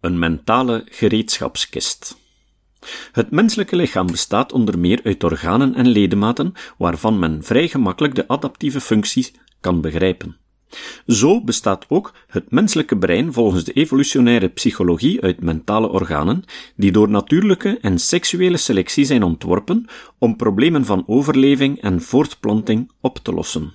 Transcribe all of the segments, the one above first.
Een mentale gereedschapskist. Het menselijke lichaam bestaat onder meer uit organen en ledematen waarvan men vrij gemakkelijk de adaptieve functies kan begrijpen. Zo bestaat ook het menselijke brein volgens de evolutionaire psychologie uit mentale organen, die door natuurlijke en seksuele selectie zijn ontworpen om problemen van overleving en voortplanting op te lossen.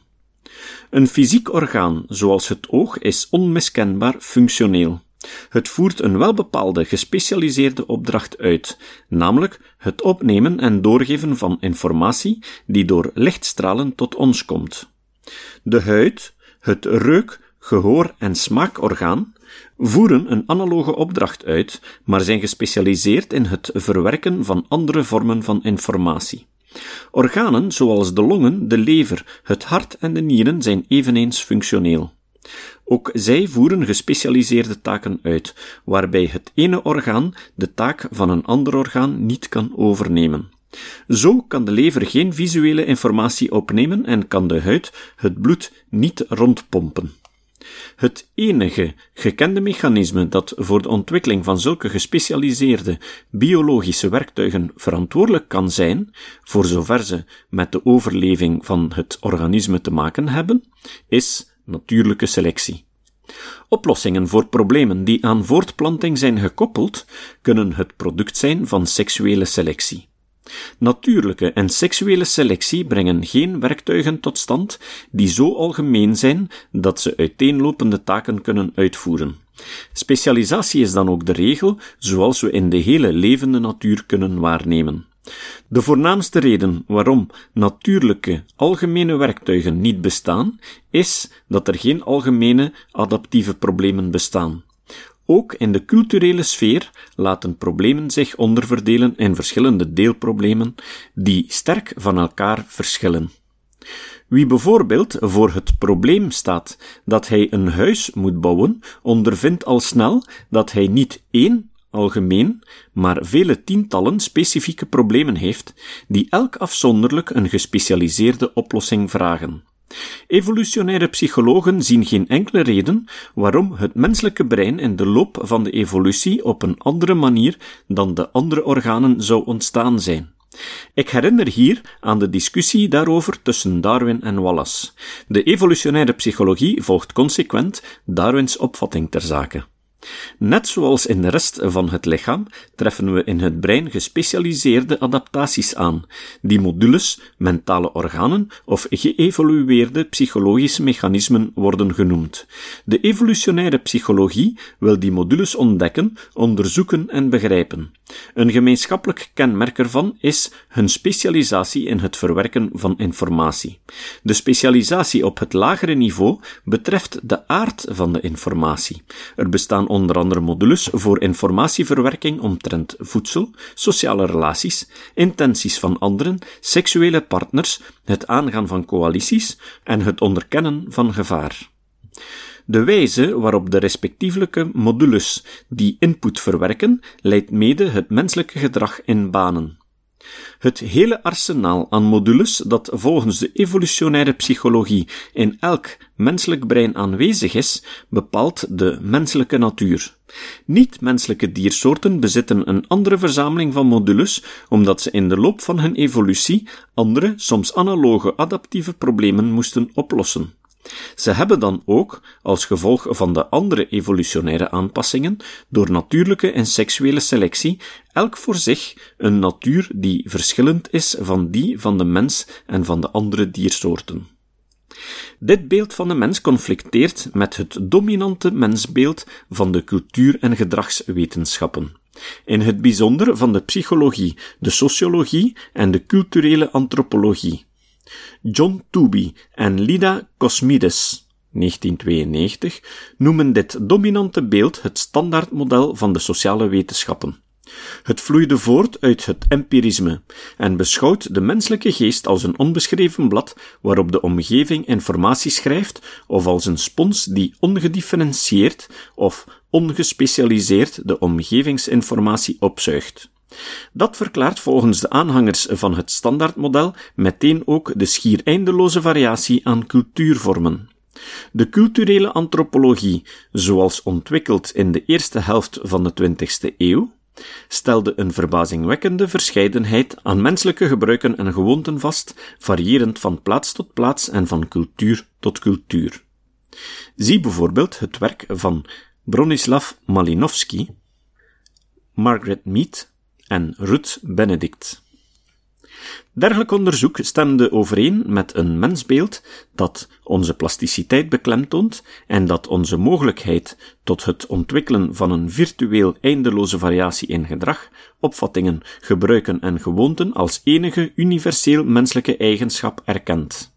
Een fysiek orgaan, zoals het oog, is onmiskenbaar functioneel. Het voert een welbepaalde gespecialiseerde opdracht uit, namelijk het opnemen en doorgeven van informatie die door lichtstralen tot ons komt. De huid, het reuk-, gehoor- en smaakorgaan voeren een analoge opdracht uit, maar zijn gespecialiseerd in het verwerken van andere vormen van informatie. Organen zoals de longen, de lever, het hart en de nieren zijn eveneens functioneel. Ook zij voeren gespecialiseerde taken uit, waarbij het ene orgaan de taak van een ander orgaan niet kan overnemen. Zo kan de lever geen visuele informatie opnemen en kan de huid het bloed niet rondpompen. Het enige gekende mechanisme dat voor de ontwikkeling van zulke gespecialiseerde biologische werktuigen verantwoordelijk kan zijn, voor zover ze met de overleving van het organisme te maken hebben, is natuurlijke selectie. Oplossingen voor problemen die aan voortplanting zijn gekoppeld, kunnen het product zijn van seksuele selectie. Natuurlijke en seksuele selectie brengen geen werktuigen tot stand die zo algemeen zijn dat ze uiteenlopende taken kunnen uitvoeren. Specialisatie is dan ook de regel, zoals we in de hele levende natuur kunnen waarnemen. De voornaamste reden waarom natuurlijke, algemene werktuigen niet bestaan, is dat er geen algemene adaptieve problemen bestaan. Ook in de culturele sfeer laten problemen zich onderverdelen in verschillende deelproblemen die sterk van elkaar verschillen. Wie bijvoorbeeld voor het probleem staat dat hij een huis moet bouwen, ondervindt al snel dat hij niet één algemeen, maar vele tientallen specifieke problemen heeft, die elk afzonderlijk een gespecialiseerde oplossing vragen. Evolutionaire psychologen zien geen enkele reden waarom het menselijke brein in de loop van de evolutie op een andere manier dan de andere organen zou ontstaan zijn. Ik herinner hier aan de discussie daarover tussen Darwin en Wallace. De evolutionaire psychologie volgt consequent Darwins opvatting ter zake. Net zoals in de rest van het lichaam treffen we in het brein gespecialiseerde adaptaties aan, die modules, mentale organen of geëvolueerde psychologische mechanismen worden genoemd. De evolutionaire psychologie wil die modules ontdekken, onderzoeken en begrijpen. Een gemeenschappelijk kenmerk ervan is hun specialisatie in het verwerken van informatie. De specialisatie op het lagere niveau betreft de aard van de informatie. Er bestaan onder andere modules voor informatieverwerking omtrent voedsel, sociale relaties, intenties van anderen, seksuele partners, het aangaan van coalities en het onderkennen van gevaar. De wijze waarop de respectievelijke modules die input verwerken, leidt mede het menselijke gedrag in banen. Het hele arsenaal aan modules dat volgens de evolutionaire psychologie in elk menselijk brein aanwezig is, bepaalt de menselijke natuur. Niet-menselijke diersoorten bezitten een andere verzameling van modules, omdat ze in de loop van hun evolutie andere, soms analoge adaptieve problemen moesten oplossen. Ze hebben dan ook, als gevolg van de andere evolutionaire aanpassingen, door natuurlijke en seksuele selectie, elk voor zich een natuur die verschillend is van die van de mens en van de andere diersoorten. Dit beeld van de mens conflicteert met het dominante mensbeeld van de cultuur- en gedragswetenschappen. In het bijzonder van de psychologie, de sociologie en de culturele antropologie. John Tooby en Lida Cosmides 1992 noemen dit dominante beeld het standaardmodel van de sociale wetenschappen. Het vloeide voort uit het empirisme en beschouwt de menselijke geest als een onbeschreven blad waarop de omgeving informatie schrijft of als een spons die ongedifferentieerd of ongespecialiseerd de omgevingsinformatie opzuigt. Dat verklaart volgens de aanhangers van het standaardmodel meteen ook de schier eindeloze variatie aan cultuurvormen. De culturele antropologie, zoals ontwikkeld in de eerste helft van de 20e eeuw, stelde een verbazingwekkende verscheidenheid aan menselijke gebruiken en gewoonten vast, variërend van plaats tot plaats en van cultuur tot cultuur. Zie bijvoorbeeld het werk van Bronislav Malinowski, Margaret Mead en Ruth Benedict. Dergelijk onderzoek stemde overeen met een mensbeeld dat onze plasticiteit beklemtoont en dat onze mogelijkheid tot het ontwikkelen van een virtueel eindeloze variatie in gedrag, opvattingen, gebruiken en gewoonten als enige universeel menselijke eigenschap erkent.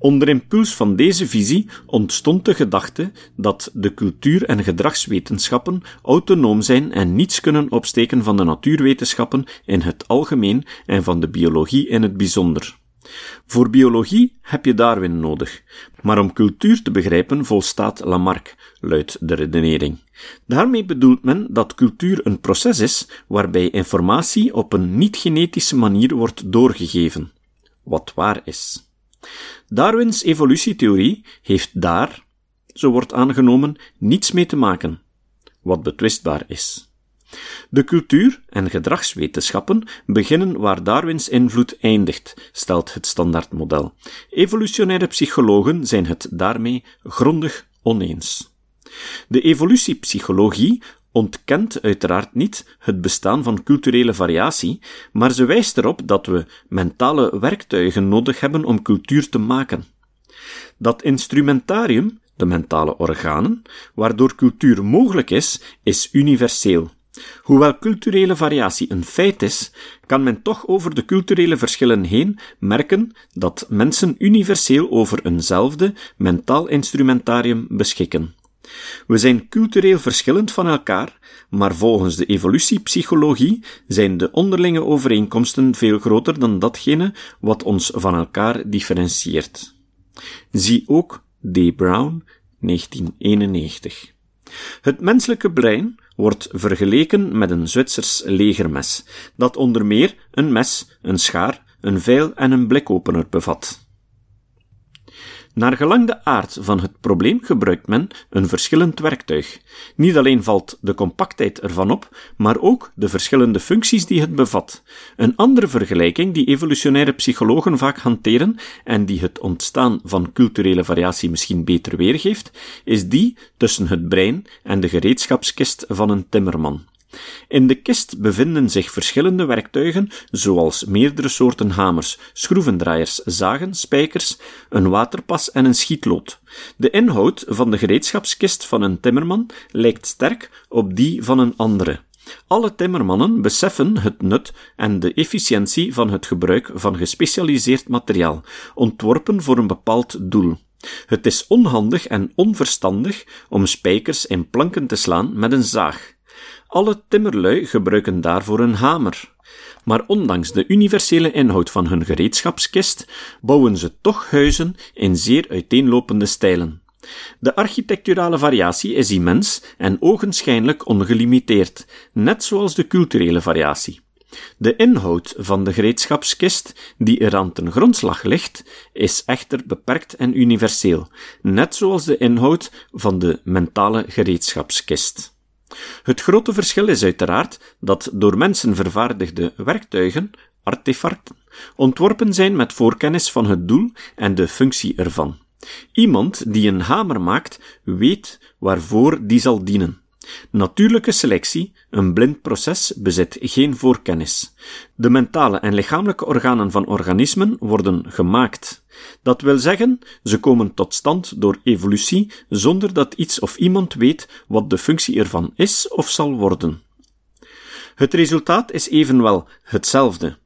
Onder impuls van deze visie ontstond de gedachte dat de cultuur- en gedragswetenschappen autonoom zijn en niets kunnen opsteken van de natuurwetenschappen in het algemeen en van de biologie in het bijzonder. Voor biologie heb je Darwin nodig, maar om cultuur te begrijpen volstaat Lamarck, luidt de redenering. Daarmee bedoelt men dat cultuur een proces is waarbij informatie op een niet-genetische manier wordt doorgegeven, wat waar is. Darwins evolutietheorie heeft daar, zo wordt aangenomen, niets mee te maken, wat betwistbaar is. De cultuur- en gedragswetenschappen beginnen waar Darwins invloed eindigt, stelt het standaardmodel. Evolutionaire psychologen zijn het daarmee grondig oneens. De evolutiepsychologie ontkent uiteraard niet het bestaan van culturele variatie, maar ze wijst erop dat we mentale werktuigen nodig hebben om cultuur te maken. Dat instrumentarium, de mentale organen, waardoor cultuur mogelijk is, is universeel. Hoewel culturele variatie een feit is, kan men toch over de culturele verschillen heen merken dat mensen universeel over eenzelfde mentaal instrumentarium beschikken. We zijn cultureel verschillend van elkaar, maar volgens de evolutiepsychologie zijn de onderlinge overeenkomsten veel groter dan datgene wat ons van elkaar differentieert. Zie ook D. Brown, 1991. Het menselijke brein wordt vergeleken met een Zwitsers legermes, dat onder meer een mes, een schaar, een veil en een blikopener bevat. Naar gelang de aard van het probleem gebruikt men een verschillend werktuig. Niet alleen valt de compactheid ervan op, maar ook de verschillende functies die het bevat. Een andere vergelijking die evolutionaire psychologen vaak hanteren en die het ontstaan van culturele variatie misschien beter weergeeft, is die tussen het brein en de gereedschapskist van een timmerman. In de kist bevinden zich verschillende werktuigen, zoals meerdere soorten hamers, schroevendraaiers, zagen, spijkers, een waterpas en een schietlood. De inhoud van de gereedschapskist van een timmerman lijkt sterk op die van een andere. Alle timmermannen beseffen het nut en de efficiëntie van het gebruik van gespecialiseerd materiaal, ontworpen voor een bepaald doel. Het is onhandig en onverstandig om spijkers in planken te slaan met een zaag. Alle timmerlui gebruiken daarvoor een hamer. Maar ondanks de universele inhoud van hun gereedschapskist, bouwen ze toch huizen in zeer uiteenlopende stijlen. De architecturale variatie is immens en ogenschijnlijk ongelimiteerd, net zoals de culturele variatie. De inhoud van de gereedschapskist, die er aan ten grondslag ligt, is echter beperkt en universeel, net zoals de inhoud van de mentale gereedschapskist. Het grote verschil is uiteraard dat door mensen vervaardigde werktuigen, artefacten, ontworpen zijn met voorkennis van het doel en de functie ervan. Iemand die een hamer maakt, weet waarvoor die zal dienen. Natuurlijke selectie, een blind proces, bezit geen voorkennis. De mentale en lichamelijke organen van organismen worden gemaakt. Dat wil zeggen, ze komen tot stand door evolutie zonder dat iets of iemand weet wat de functie ervan is of zal worden. Het resultaat is evenwel hetzelfde.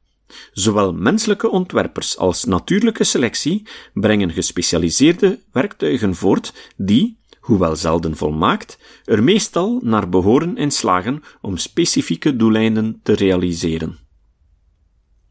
Zowel menselijke ontwerpers als natuurlijke selectie brengen gespecialiseerde werktuigen voort die, hoewel zelden volmaakt, er meestal naar behoren in slagen om specifieke doeleinden te realiseren.